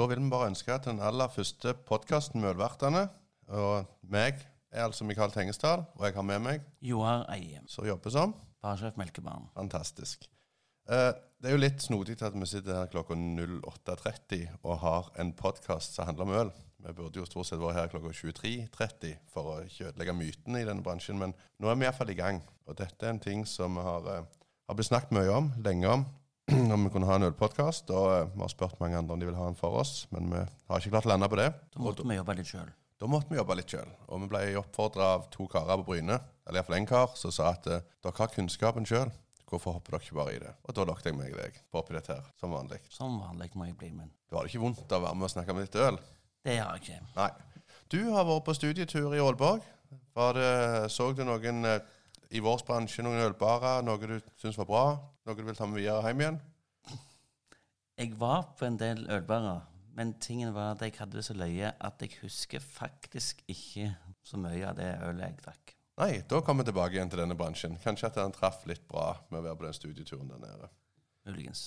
Da vil vi bare ønske til den aller første podkasten Mølvertene. Og meg er altså Mikael Tengesdal, og jeg har med meg Joar Eiem. som jobber som Barsjef Melkebarn. Fantastisk. Eh, det er jo litt snodig at vi sitter her klokka 08.30 og har en podkast som handler om øl. Vi burde jo stort sett vært her klokka 23.30 for å ikke ødelegge mytene i denne bransjen, men nå er vi iallfall i gang. Og dette er en ting som vi har, eh, har blitt snakket mye om, lenge om, om vi kunne ha en ølpodkast. Og eh, vi har spurt mange andre om de vil ha en for oss, men vi har ikke klart å lande på det. Da måtte vi jobbe litt sjøl. Da måtte vi jobbe litt sjøl. Og vi ble oppfordra av to karer på Bryne, eller iallfall én kar, som sa at eh, dere har kunnskapen sjøl. Hvorfor hopper dere ikke bare i det? Og da lokket jeg meg deg på oppi dette her, som vanlig. Som vanlig må jeg bli, men Du har det ikke vondt av å være med og snakke om litt øl? det har jeg ikke. Nei. Du har vært på studietur i Aalborg. Var det, så du noen eh, i vår bransje, noen ølbarer, noe du syns var bra? Noe du vil ta med videre hjem igjen? Jeg var på en del ølbarer, men tingen var at jeg hadde det så løye at jeg husker faktisk ikke så mye av det ølet jeg drakk. Nei, da kommer vi tilbake igjen til denne bransjen. Kanskje at den traff litt bra med å være på den studieturen der nede. Muligens.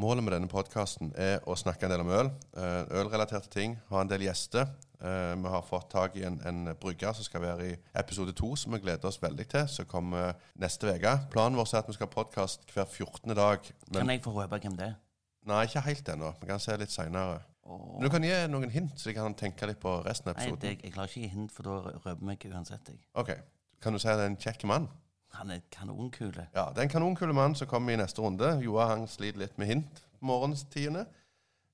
Målet med denne podkasten er å snakke en del om øl. eh, Ølrelaterte ting. Ha en del gjester. Eh, Vi har fått tak i en, en brygger som skal være i episode to, som vi gleder oss veldig til. Som kommer neste uke. Planen vår er at vi skal ha podkast hver 14. dag. Men Kan jeg få røpe hvem det er? nei, ikke helt ennå. Vi kan se litt seinere. Oh. Men du kan gi noen hint, så de kan tenke litt på resten av Nei, episoden. det, jeg klarer ikke å gi hint, for da røper meg uansett. jeg. Ok, Kan du si at det er en kjekk mann? Han er kanonkule. Ja, det er en kanonkule mann som kommer i neste runde. Joa han sliter litt med hint morgenstidene.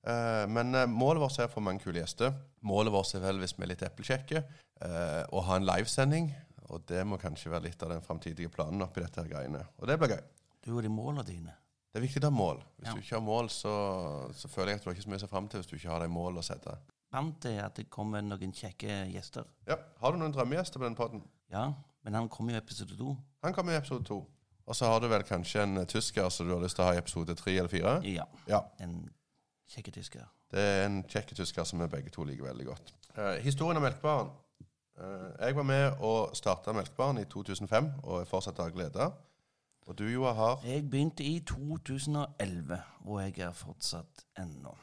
Eh, men eh, målet vårt er å få mange kule gjester. Målet vårt er vel, hvis vi er litt eplekjekke, eh, å ha en livesending. Og det må kanskje være litt av den framtidige planen oppi dette her greiene. Og det blir gøy. Du og de målene dine. Det er viktig å ha mål. Hvis Ja. du ikke har mål, så, så føler jeg at du har ikke så mye å se fram til hvis du ikke har de mål å sette. Vant til at det kommer noen kjekke gjester. Ja, Har du noen drømmegjester på den podden? Ja, men han kommer jo i episode to. Han kommer i episode to. Og så har du vel kanskje en eh, tysker som du har lyst til å ha i episode tre eller fire? Ja. Ja. En kjekke tysker. Det er en kjekk tysker som vi begge to liker veldig godt. Eh, historien om Melkebaren. Eh, jeg var med og starta Melkebaren i 2005, og er fortsatt av glede. Og du, Joa, har Jeg begynte i 2011, og jeg er fortsatt ennå.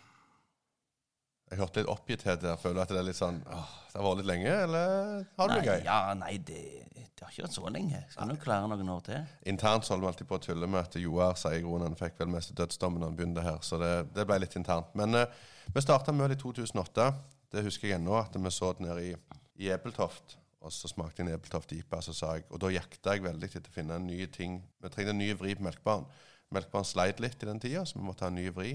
Jeg hørte litt oppgitthet der. Føler du at det er litt sånn åh, Det har vært litt lenge, eller har du det gøy? ja, nei, det, det har ikke vært så lenge. Skal nok klare noen år til. Internt så holder vi alltid på å tulle med at Joar sier Groen han fikk vel mest dødsdommen da han begynte her, så det, det ble litt internt. Men eh, vi starta med det i 2008. Det husker jeg ennå, at vi så det nede i, i Ebeltoft. Og så smakte jeg en Ebeltoft IPA, så sa jeg, og da jakta jeg veldig etter å finne en ny ting. Vi trengte en ny vri på Melkbaren. Melkbaren sleit litt i den tida, så vi måtte ha en ny vri.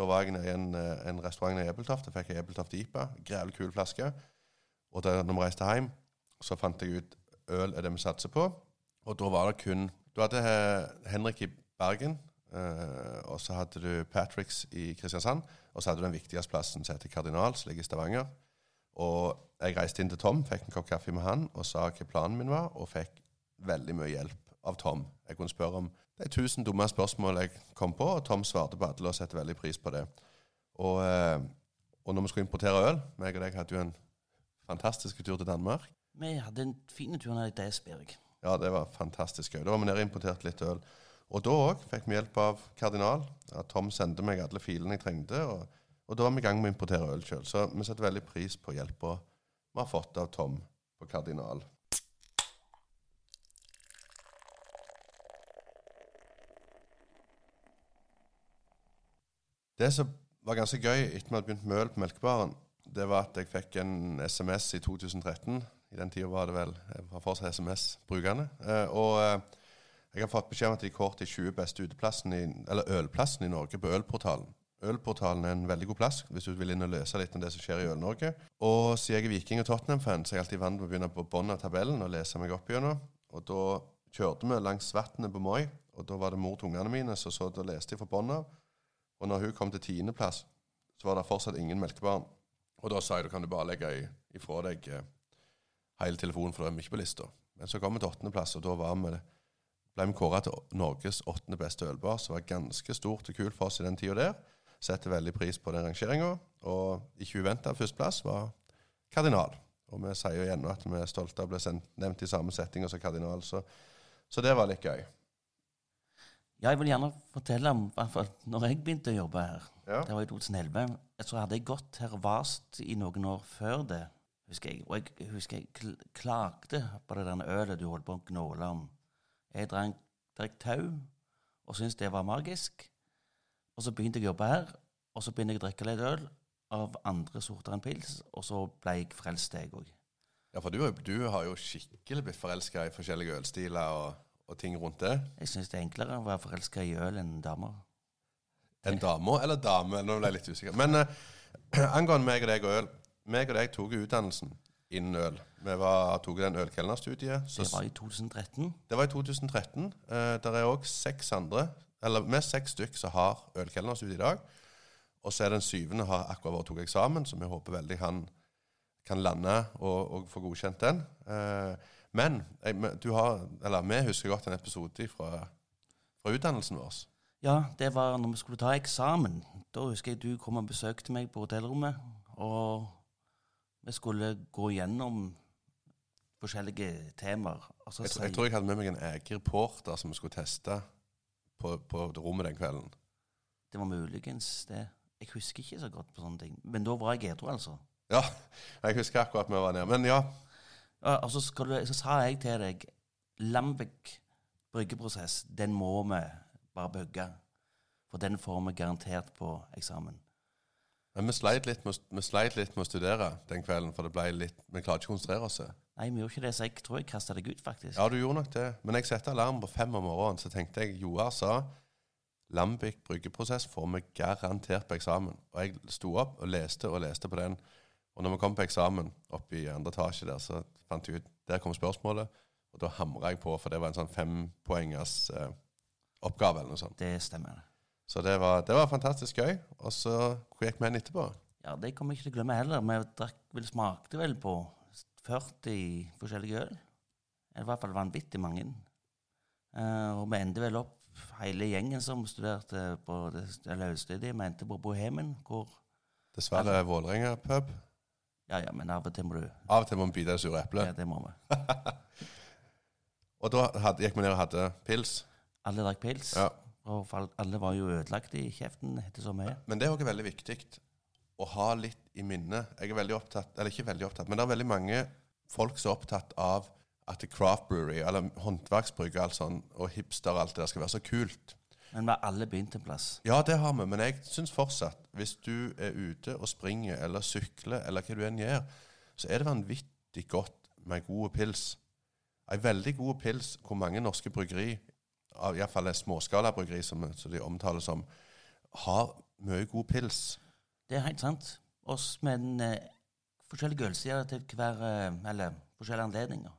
Da var jeg i en, eh, en restaurant i Ebeltoft. Jeg fikk ei Ebeltoft IPA. Grævlig kul flaske. Og da når vi reiste hjem, så fant jeg ut øl er det vi satser på. Og da var det kun Du hadde eh, Henrik i Bergen, Uh, og så hadde du Patricks i Kristiansand, og så hadde du den viktigste plassen som heter Kardinal, som ligger i Stavanger. Og jeg reiste inn til Tom, fikk en kopp kaffe med han og sa hva planen min var, og fikk veldig mye hjelp av Tom. Jeg kunne spørre om de tusen dumme spørsmål jeg kom på, og Tom svarte på alle og setter veldig pris på det. Og, eh, og når vi skulle importere øl meg og deg hadde jo en fantastisk tur til Danmark. Vi hadde en fin tur ned til Esbjerg. Ja, det var fantastisk gøy. Da var vi nede og importerte litt øl. Og da òg fikk vi hjelp av Kardinal. Ja, Tom sendte meg alle filene jeg trengte. Og, og da var vi i gang med å importere øl sjøl. Så vi setter veldig pris på hjelpa vi har fått av Tom på Kardinal. Det som var ganske gøy etter vi hadde begynt med øl på Melkebaren, det var at jeg fikk en SMS i 2013. I den tida var det vel Jeg var fortsatt SMS-brukende. Eh, og eh, jeg har fått beskjed om at de kåret de 20 beste i, eller ølplassene i Norge på Ølportalen. Ølportalen er en veldig god plass hvis du vil inn og lese litt om det som skjer i Øl-Norge. Og siden jeg er Viking- og Tottenham-fan, så er jeg alltid vant med å begynne på bunnen av tabellen og lese meg opp gjennom. Og da kjørte vi langs vannet på Moi, og da var det mor til ungene mine som så og leste fra bunnen av. Og når hun kom til tiendeplass, så var det fortsatt ingen melkebarn. Og da sa jeg da kan du bare legge ifra deg eh, hele telefonen, for da er vi ikke på lista. Men så kom vi til åttendeplass, og da var vi, ble vi kåra til Norges åttende beste ølbar, som var ganske stort og kult for oss i den tida der. Setter veldig pris på den rangeringa. Og ikke uventa førsteplass var Kardinal. Og vi sier jo igjen at vi er stolte av å bli nevnt i samme setting som Kardinal, så, så det var litt gøy. Ja, jeg vil gjerne fortelle om hvert fall, når jeg begynte å jobbe her. Ja. Det var i 2011. Så hadde jeg gått her vast i noen år før det. husker jeg. Og jeg husker jeg kl klagde på det der ølet du holdt på å gnåle om. Jeg drakk drakk tau og syntes det var magisk. Og så begynte jeg å jobbe her, og så begynte jeg å drikke litt øl av andre sorter enn pils, og så ble jeg frelst, jeg òg. Ja, for du, har- du har jo skikkelig blitt forelska i forskjellige ølstiler og, og ting rundt det. Jeg syns det er enklere å være forelska i øl enn damer. En dame eller dame? Nå ble jeg litt usikker. Men eh, angående meg og deg og øl. Meg og deg tok utdannelsen innen øl. Vi var, tok den ølkelnerstudiet. Det var i 2013. Det var i 2013. Eh, der er òg seks andre, eller med seks stykk som har ølkelnerstudie i dag. Og så er den syvende har akkurat vært tok eksamen, så vi håper veldig han kan lande og, og få godkjent den. Eh, men jeg, du har, eller vi husker godt en episode fra, fra utdannelsen vår. Ja, det var når vi skulle ta eksamen. Da husker jeg du kom og besøkte meg på hotellrommet, og vi skulle gå gjennom forskjellige temaer. Og så Jeg, jeg tror jeg hadde med meg en egen reporter som vi skulle teste på, på rommet den kvelden. Det var muligens det. Jeg husker ikke så godt på sånne ting. Men da var jeg edru, altså. Ja, jeg husker akkurat vi var nede. Men Ja, og så, skal du, så sa jeg til deg Lambic bryggeprosess, den må vi bare bygge. For den får vi garantert på eksamen. men vi sleit litt, litt med å studere den kvelden, for det ble litt, vi klarte ikke å konsentrere oss. Nei, vi gjorde ikke det, så jeg tror jeg kasta deg ut, faktisk. Ja, du gjorde nok det. Men jeg satte alarm på fem om morgenen, så tenkte jeg Joar sa Lambic bryggeprosess får vi garantert på eksamen. Og jeg sto opp og leste og leste på den. Og når vi kom på eksamen oppe i andre etasje der, så fant jeg ut Der kom spørsmålet. Og da hamra jeg på, for det var en sånn fempoengers eh, oppgave eller noe sånt. Det stemmer. Så det var, det var fantastisk gøy. Og så hvor gikk vi inn etterpå? Ja, det kommer jeg ikke til å glemme heller. Vi drakk vel smakte vel på 40 forskjellige øl. I hvert fall vanvittig mange. Uh, og vi endte vel opp, hele gjengen som studerte på det, det løsstudiet, vi endte på Bohemen, hvor Dessverre Vålerenga pub. Ja, ja, men av og til må du Av og til må vi bite det sure Ja, det må vi. Og da hadde, gikk vi ned og hadde pils. Alle drakk pils. Ja. Og alle var jo ødelagt i kjeften etter så mye. Men det er òg veldig viktig å ha litt i minnet. Jeg er veldig opptatt, eller ikke veldig opptatt, men det er veldig mange folk som er opptatt av at craft brewery, eller håndverksbrygg og alt sånn, og hipster og alt det der skal være så kult. Men vi har alle begynt en plass. Ja, det har vi, men jeg syns fortsatt, hvis du er ute og springer eller sykler, eller hva du enn gjør, så er det vanvittig godt med gode pils. En veldig god pils hvor mange norske bryggeri, iallfall småskalabryggeri som, som de omtaler som, har mye god pils. Det er helt sant. Oss med en eh, forskjellige ølsider til hver eh, Eller forskjellige anledninger.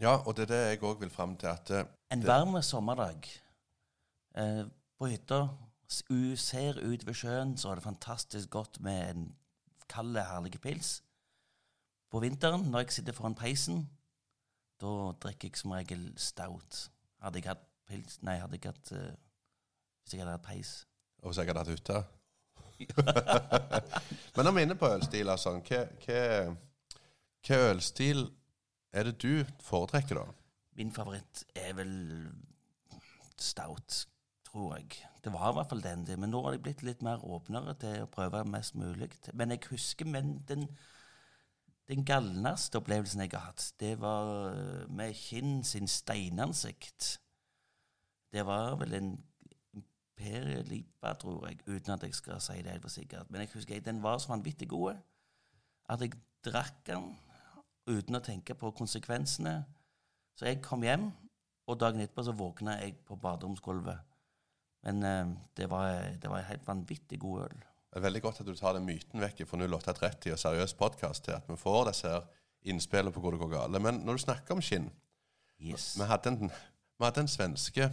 Ja, og det er det jeg òg vil fram til. at eh, En varm sommerdag eh, på hytta, ser ut ved sjøen, så er det fantastisk godt med en kald, herlig pils. På vinteren, når jeg sitter foran peisen, da drikker jeg som regel stout. Hadde jeg hatt pils Nei, hadde jeg hatt uh, Hvis jeg hadde hatt peis. Og hvis jeg hadde hatt hytte. Men når vi er inne på ølstil, altså, hva, hva, hva ølstil er det du foretrekker, da? Min favoritt er vel stout, tror jeg. Det var i hvert fall den, men nå har de blitt litt mer åpnere til å prøve mest mulig. Men jeg husker men den, den galneste opplevelsen jeg har hatt, det var øh, med Kinn sin steinansikt. Det var vel en imperielipa, tror jeg, uten at jeg skal si det helt for sikkert. Men jeg husker jeg, den var så vanvittig god at jeg drakk den uten å tenke på konsekvensene. Så jeg kom hjem, og dagen etterpå så våkna jeg på baderomsgulvet. Men eh, det, var, det var en helt vanvittig god øl. Det er veldig godt at du tar den myten vekk fra 0830 og seriøs podkast til at vi får disse her innspillene på hvor det går galt. Men når du snakker om skinn Yes. Vi hadde en, vi hadde en svenske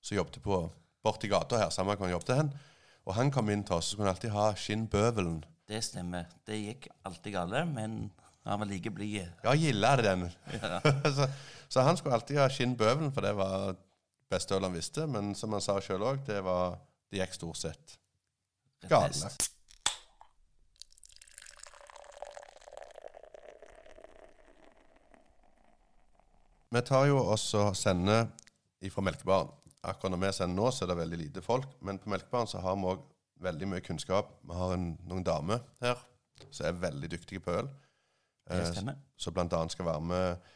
som jobbet på borti gata her, samme hvor han jobbet hen. Og han kom inn til oss, så skulle han alltid ha skinnbøvelen. Det stemmer. Det gikk alltid galt, men han var like blid. Ja, gilla det den. så, så han skulle alltid ha skinnbøvelen, for det var beste øl han visste. Men som han sa sjøl òg, det, var- det gikk stort sett galt gale. Vi tar jo også sender ifra Melkebaren. akkurat når vi sender nå, så er det veldig lite folk. Men på Melkebaren så har vi òg veldig mye kunnskap. Vi har en, noen damer her som er veldig dyktige på øl. Eh, som bl.a. skal være med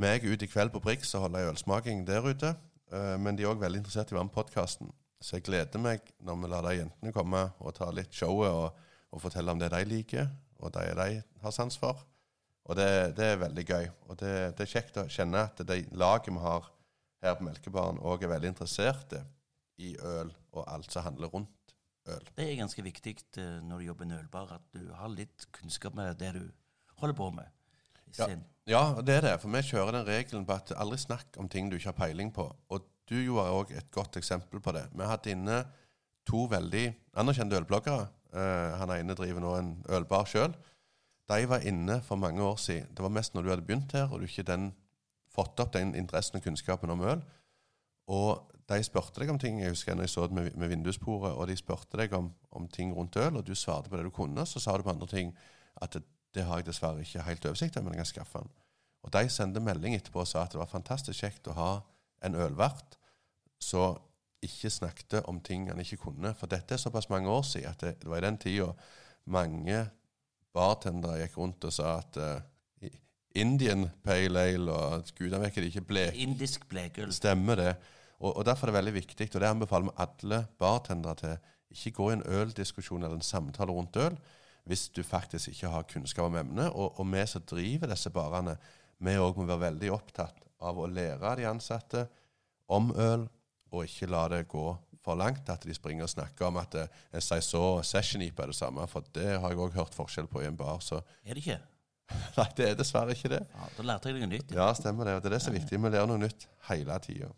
meg ut i kveld på Brix og holde ei ølsmaking der ute. Eh, Men de er òg veldig interessert i å være med podkasten. Så jeg gleder meg når vi lar de jentene komme og ta litt showet og, og fortelle om det de liker, og det de har sans for. Og det, det er veldig gøy. Og det, det er kjekt å kjenne at det laget vi har her på Melkebaren, òg er veldig interesserte i øl og alt som handler rundt øl. Det er ganske viktig eh, når du jobber i en ølbar, at du har litt kunnskap med det du holder på med. Ja. Sin- Ja, det er det. For vi kjører den regelen på at aldri snakk om ting du ikke har peiling på. Og du jo er òg et godt eksempel på det. Vi har hatt inne to veldig anerkjente ølbloggere. Uh, han ene driver nå en ølbar sjøl. De var inne for mange år siden. Det var mest når du hadde begynt her, og du ikke den, fått opp den interessen og kunnskapen om øl. Og de spurte deg om ting. Jeg husker når jeg så det med, med vindussporet, og de spurte deg om, om ting rundt øl, og du svarte på det du kunne. Så sa du på andre ting at det, har jeg dessverre ikke helt oversikt over, men jeg kan skaffe den. Og de sendte melding etterpå og sa at det var fantastisk kjekt å ha en ølvert som ikke snakket om ting han ikke kunne. For dette er såpass mange år siden at det, det var i den tida mange bartendere gikk rundt og sa at uh, Indian Pale Ale og gudene vet ikke, det ikke ble Indisk blekøl. Stemmer det. Og, og Derfor er det veldig viktig, og det anbefaler vi alle bartendere til. Ikke gå i en øldiskusjon eller en samtale rundt øl hvis du faktisk ikke har kunnskap om emnet. Og, og vi som driver disse barene, vi òg må være veldig opptatt av å lære de ansatte om øl, og ikke la det gå for langt at de springer og snakker om at en saison session-IPA er det samme. For det har jeg òg hørt forskjell på i en bar. Så Er det ikke? nei, det er dessverre ikke det. Ja, da lærte jeg noe nytt. Ja, stemmer det. Og det er det som er viktig. Vi lærer noe nytt hele tida.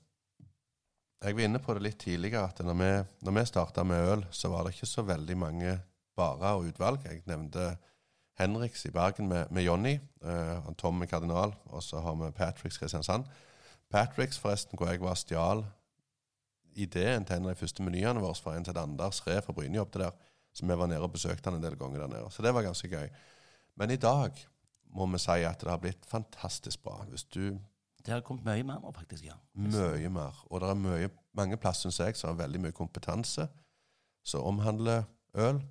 Jeg var inne på det litt tidligere, at når vi, når vi starta med øl, så var det ikke så veldig mange barer og utvalg. Jeg nevnte Henriks i Bergen med, med Jonny, uh, Tom med Kardinal, og så har vi Patricks Kristiansand. Patricks, forresten, hvor jeg var stjal ideen til en av de første menyene våre fra en til Anders Re fra Bryne jobbet der. Så vi var nede og besøkte han en del ganger der nede. Så det var ganske gøy. Men i dag må vi si at det har blitt fantastisk bra. Hvis du Det har kommet mye mer nå, faktisk. ja. Mye mer. Og det er mye, mange plasser, syns jeg, som har veldig mye kompetanse som omhandler øl.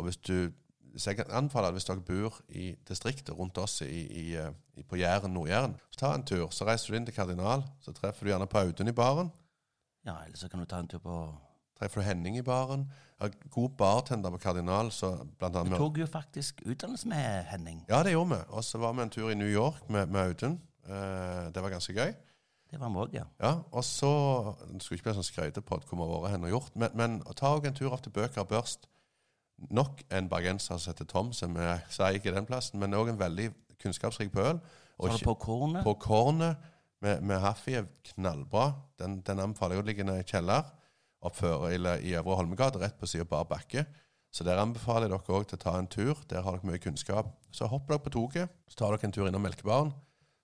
Og hvis du så jeg anfaller at hvis dere bor i distriktet rundt oss i, i, eh, i, på Jæren, Nord-Jæren, så ta en tur. Så reiser du inn til Kardinal. Så treffer du gjerne på Audun i baren. Ja, Eller så kan du ta en tur på Treffer du Henning i baren. Jeg har god bartender på Kardinal. Så blant Vi Du tok jo faktisk utdannelse med Henning. Ja, det gjorde vi. Og så var vi en tur i New York med, med Audun. Eh, det var ganske gøy. Det var vi òg, ja. Ja, og så Det skulle ikke bli sånn skrytepod hvor vi har vært hen og gjort, men, men ta også en tur opp til Bøker Børst. Nok en bergenser som heter Tom, som jeg sier ikke den plassen, men òg en veldig kunnskapsrik på øl. Så er det på Kornet. på Kornet med, med Haffi er knallbra. Den, den anbefaler jeg å ligge i kjeller oppfører, eller i Øvre Holmegate, rett på siden av bar bakke. Så der anbefaler jeg dere òg til å ta en tur. Der har dere mye kunnskap. Så hopper dere på toget, så tar dere en tur innom Melkebaren.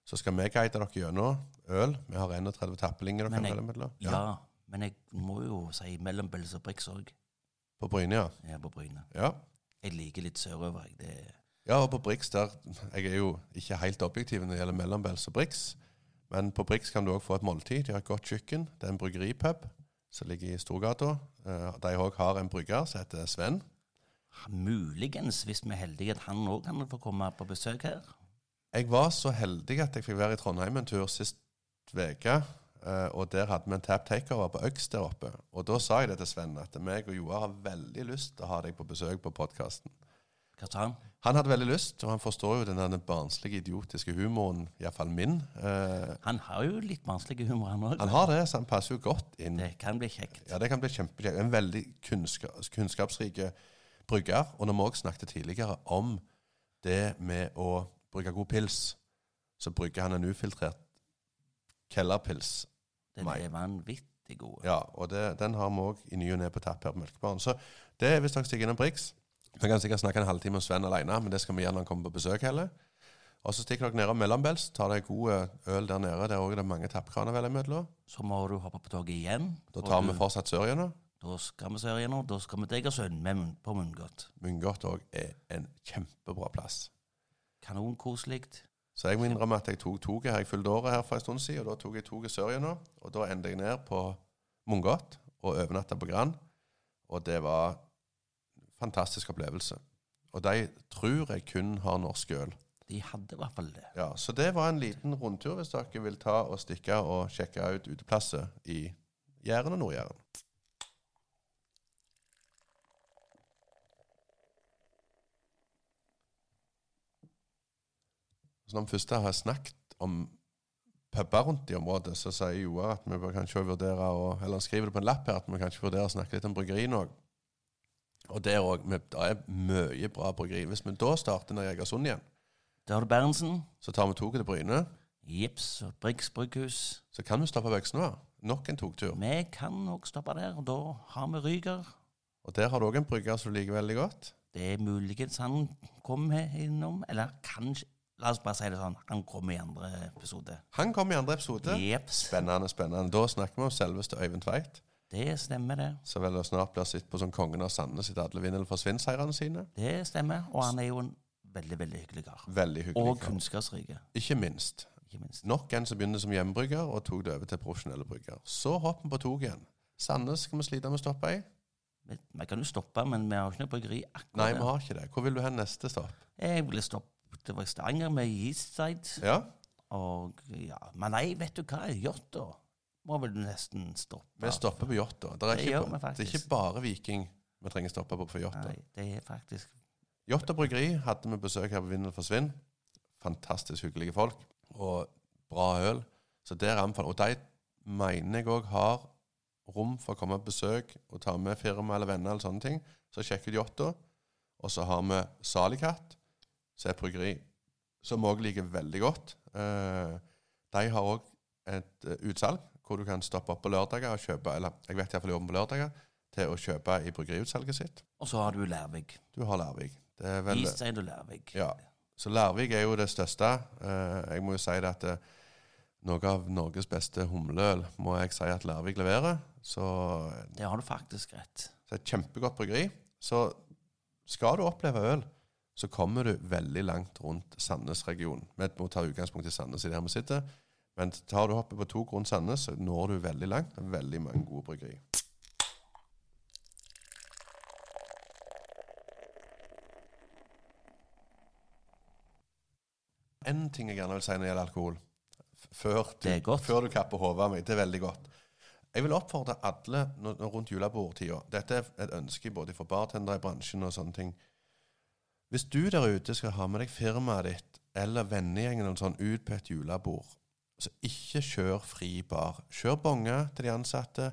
Så skal vi guide dere gjennom øl. Vi har 31 tappelinger dere Men kan jeg- velge mellom. Ja. men jeg må jo si mellombels og briks òg, På Bryne, ja. Ja, på Bryne. ja. Jeg liker litt sørover. Det, Ja, og på Brix der Jeg er jo ikke helt objektiv når det gjelder mellombels og Brix, men på Brix kan du òg få et måltid. De har et godt kjøkken. Det er en bryggeripub som ligger i Storgata. Eh, De òg har en brygger som heter Sven. muligens, hvis vi er heldige, at han òg kan få komme på besøk her. Jeg var så heldig at jeg fikk være i Trondheim en tur sist uke. Eh, Og der hadde vi en tap takeover på Øks der oppe. Og da sa jeg det til Sven, at meg og Joar har veldig lyst til å ha deg på besøk på podkasten. Hva sa han? Han hadde veldig lyst, og han forstår jo den der barnslige, idiotiske humoren, iallfall min. Uh, Han har jo litt barnslig humor, han òg. han har det, så han passer jo godt inn. Det kan bli kjekt. Ja, det kan bli kjempekjekt. En veldig kunnskap, kunnskapsrik brygger. Og når vi også snakket tidligere om det med å brygge god pils, så brygger han en ufiltrert kellerpils. Den er vanvittig god. Ja, og det, den har vi òg i ny og ne på tapp her på Melkebaren. Så det er hvis dere stikker innom Brix. Vi kan sikkert snakke en halvtime om Sven alene, men det skal vi gjøre når han kommer på besøk heller. Og så stikker dere ned om mellombels, tar deg god øl der nede. Der òg er det mange tappkraner vel imellom. Så må du hoppe på toget igjen. Da tar vi fortsatt sør gjennom. Da skal vi sør igjennom. Da skal vi til Egersund med munn- på Munngodt. Munngodt òg er en kjempebra plass. Kanonkoselig. Så jeg må innrømme at jeg tok toget her. Jeg fylte året her for en stund siden, og da tok jeg toget sør gjennom. Og da endte jeg ned på Mungot og overnatta på Grand. Og det var en fantastisk opplevelse. Og de tror jeg kun har norsk øl. De hadde i hvert fall det. Ja, Så det var en liten rundtur hvis dere vil ta og stikke og sjekke ut uteplasser i Jæren og Nord-Jæren. Så når vi først har snakket om puber rundt i området, så sier Joar at vi kanskje vurdere å, eller skriver det på en lapp her, at vi kanskje vurderer å snakke litt om bryggeri nå. Og der òg. Det er mye bra bryggeri. Hvis vi da starter når Jegersund Egersund igjen, Da har du Berntsen. så tar vi toget til Bryne. Jips og Briggs brygghus. Så kan vi stoppe Øksnø. Nok en togtur. Vi kan nok stoppe der, og da har vi Ryger. Og der har du òg en brygger som du liker veldig godt. Det er muligens han kommer innom. Eller kanskje La oss bare si det sånn. Han kommer i andre episode. Han kommer i andre episode. Yep. Spennende, spennende. Da snakker vi om selveste Øyvind Tveit. Det stemmer, det. Så vel snart blir sett på som kongen av Sandnes etter alle vinn- eller forsvinn-seirene sine. Det stemmer. Og han er jo en veldig, veldig hyggelig kar. Veldig hyggelig. Og kunnskapsrik. Ikke minst. ikke minst. Nok en som begynner som hjemmebrygger og tok det over til profesjonelle brygger. Så hopper vi på toget igjen. Sandnes skal vi slite med å stoppe i. Vi kan jo stoppe, men vi har ikke noe bryggeri akkurat Nei, vi har ikke det. Hvor vil du hen neste stopp? Jeg vil stoppe Det var i Stavanger med Eastside. Ja, Og ja Men nei, vet du hva? Jåtta må vel nesten stoppe. vi stopper på Jåtta. Det, Det det er ikke bare Viking vi trenger stoppe på for Jåtta. Nei, det er faktisk Jåtta bryggeri hadde vi besøk her på Vindel forsvinn. Fantastisk hyggelige folk. Og bra øl. Så der anbefaler Og de mener jeg òg har rom for å komme på besøk og ta med firma eller venner eller sånne ting. Så sjekk ut Jåtta. Og så har vi Salikatt, som er bryggeri som òg liker veldig godt. Eh, de har òg et eh, utsalg hvor du kan stoppe opp på lørdager og kjøpe Eller jeg vet iallfall de åpner på lørdager til å kjøpe i bryggeriutsalget sitt. Og så har du Lærvik. Du har Lærvik. Det vel, Eastside og Lærvik. ja. Så Lærvik er jo det største. Eh, jeg må jo si det at noe av Norges beste humleøl må jeg si at Lærvik leverer. Så Det har du faktisk rett. er et kjempegodt bryggeri. Så skal du oppleve øl, så kommer du veldig langt rundt Sandnes-regionen. Vi må ta utgangspunkt i Sandnes i det her vi sitter. Men tar du hoppet på to rundt Sandnes, så når du veldig langt. Veldig mange gode bryggeri. En ting jeg gjerne vil si når det gjelder alkohol, før du, Det er godt. før du kapper hodet av meg, det er veldig godt. Jeg vil oppfordre alle rundt julebordtida Dette er et ønske både for bartendere i bransjen og sånne ting. Hvis du der ute skal ha med deg firmaet ditt eller vennegjengen sånn ut på et julebord, så ikke kjør fri bar. Kjør bonge til de ansatte.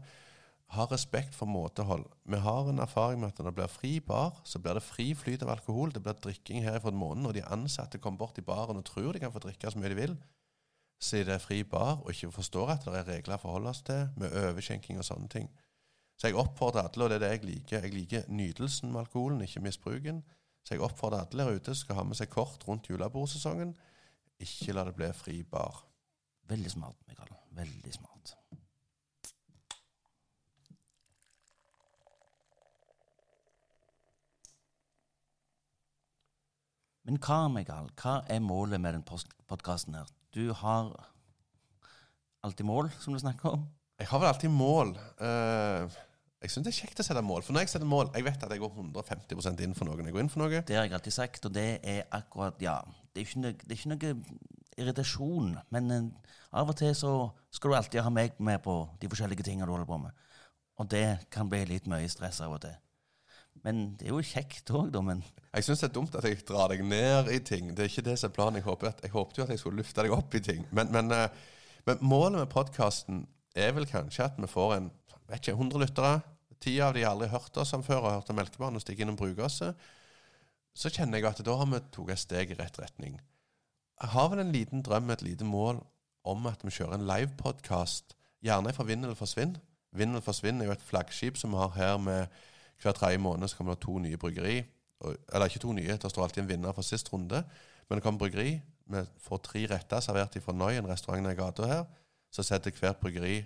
Ha respekt for måtehold. Vi har en erfaring med at når det blir fri bar, så blir det fri flyt av alkohol. Det blir drikking her fra en måned, og de ansatte kommer bort i baren og tror de kan få drikke så mye de vil. Så det er fri bar, og ikke forstår at det er regler å forholde oss til, med overskjenking og sånne ting. Så jeg oppfordrer alle, og det er det jeg liker. Jeg liker nytelsen med alkoholen, ikke misbruken. Så jeg oppfordrer alle her ute skal ha med seg kort rundt julebordsesongen. Ikke la det bli fri bar. Veldig smart, Mikael. Veldig smart. Men hva, Mikael, hva er målet med den podkasten her? Du har alltid mål, som du snakker om. Jeg har vel alltid mål. Eh, jeg syns det er kjekt å sette mål. For når jeg setter mål Jeg vet at jeg går 150 inn for noe når jeg går inn for noe. Det har jeg alltid sagt, og det er akkurat Ja. Det er ikke noe, det er ikke noe irritasjon, men eh, av og til så skal du alltid ha meg med på de forskjellige tingene du holder på med. Og det kan bli litt mye stress av og til. Men det er jo kjekt òg, da. Men Jeg syns det er dumt at jeg drar deg ned i ting. Det er ikke det som er planen. Jeg håpet, jeg håpet jo at jeg skulle løfte deg opp i ting. Men, men, eh, men målet med podkasten er vel kanskje at vi får en vet ikke, 100 lyttere. Ti av de har aldri hørt oss om før og hørt om Melkebarn og stikker innom bruker oss. Så kjenner jeg at da har vi tatt et steg i rett retning. Jeg har vel en liten drøm, et lite mål, om at vi kjører en livepodkast. Gjerne fra Vind eller forsvinn. Vind eller forsvinn er jo et flaggskip som vi har her med hver tredje måned så kommer det to nye bryggeri. Eller ikke to nye, det står alltid en vinner for sist runde. Men det kommer bryggeri. Vi får tre retter servert fra Noi, en restaurant i gata her. Så setter hvert bryggeri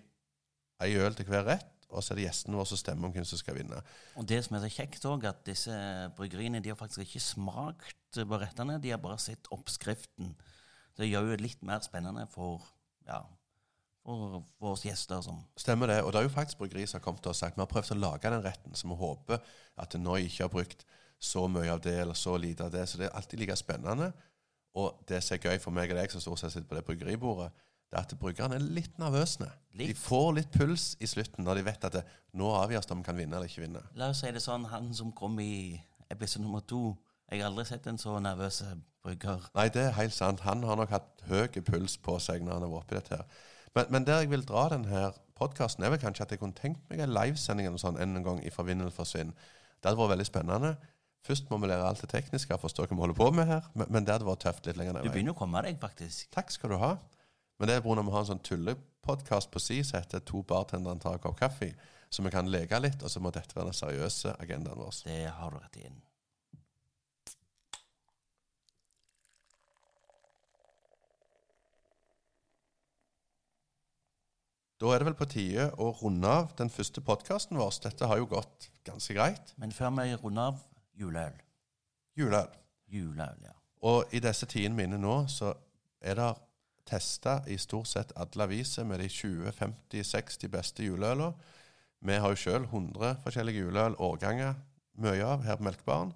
ei øl til hver rett, og så er det gjestene våre som stemmer om hvem som skal vinne. Og det som er så kjekt òg, at disse bryggeriene de har faktisk ikke smakt på rettene, de har bare sett oppskriften. Det gjør jo det litt mer spennende for, ja, for våre gjester som Stemmer det. Og det er jo faktisk bryggeri som har kommet til og sagt vi har prøvd å lage den retten, så vi håper at Noi ikke har brukt så mye av det eller så lite av det. Så det er alltid like spennende. Og det som er gøy for meg og deg som stort sett sitter på det bryggeribordet, det er at brukerne er litt nervøse. De får litt puls i slutten når de vet at det, nå avgjøres det om de kan vinne eller ikke vinne. La oss si det sånn, han som kom i episode nummer to Jeg har aldri sett en så nervøs bruker. Nei, det er helt sant. Han har nok hatt høy puls på seg når han har vært oppi dette her. Men, men der jeg vil dra denne podkasten, er vel kanskje at jeg kunne tenkt meg en livesending eller sånn en gang fra Vinnel forsvinn. Det hadde vært veldig spennende. Først må vi lære alt det tekniske forstå hva vi holder på med her, men, men det hadde vært tøft litt lenger Du begynner å komme deg, faktisk. Takk skal du ha. Men det er pga. vi har en sånn tullepodkast på si som heter 'To bartendere tar en kopp kaffe', så vi kan leke litt, og så må dette være den seriøse agendaen vår. Det har du rett i. Da er det vel på tide å runde av den første podkasten vår. Dette har jo gått ganske greit. Men før vi runder av juleøl. Juleøl. Juleøl, ja. Og i disse tidene mine nå, så er det testa i stort sett alle aviser med de 20-50-60 beste juleølene. Vi har jo sjøl 100 forskjellige juleøl, årganger, mye av her på Melkbaren.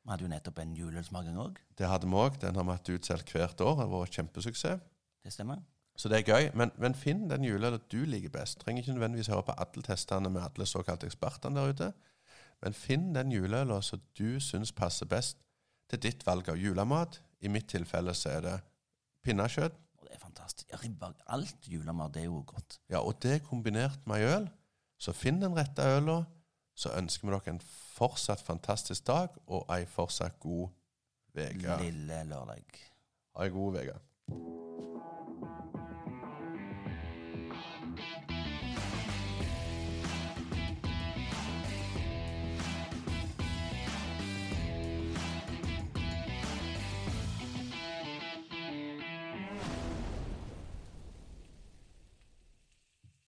Vi hadde jo nettopp en juleølsmaking òg. Det hadde vi òg. Den har vi hatt utsolgt hvert år. Det har vært kjempesuksess. Det stemmer. Så det er gøy. Men, men finn den juleølen du liker best. Trenger ikke nødvendigvis høre på alle testene med alle såkalte ekspertene der ute. Men finn den juleølen som du syns passer best til ditt valg av julemat. I mitt tilfelle så er det pinnekjøtt. Det er fantastisk. Ja, Ribba, alt julemat, er jo godt. Ja, og det kombinert med øl. Så finn den rette øla. Så ønsker vi dere en fortsatt fantastisk dag og ei fortsatt god uke. Lille lørdag. Ha ei god uke.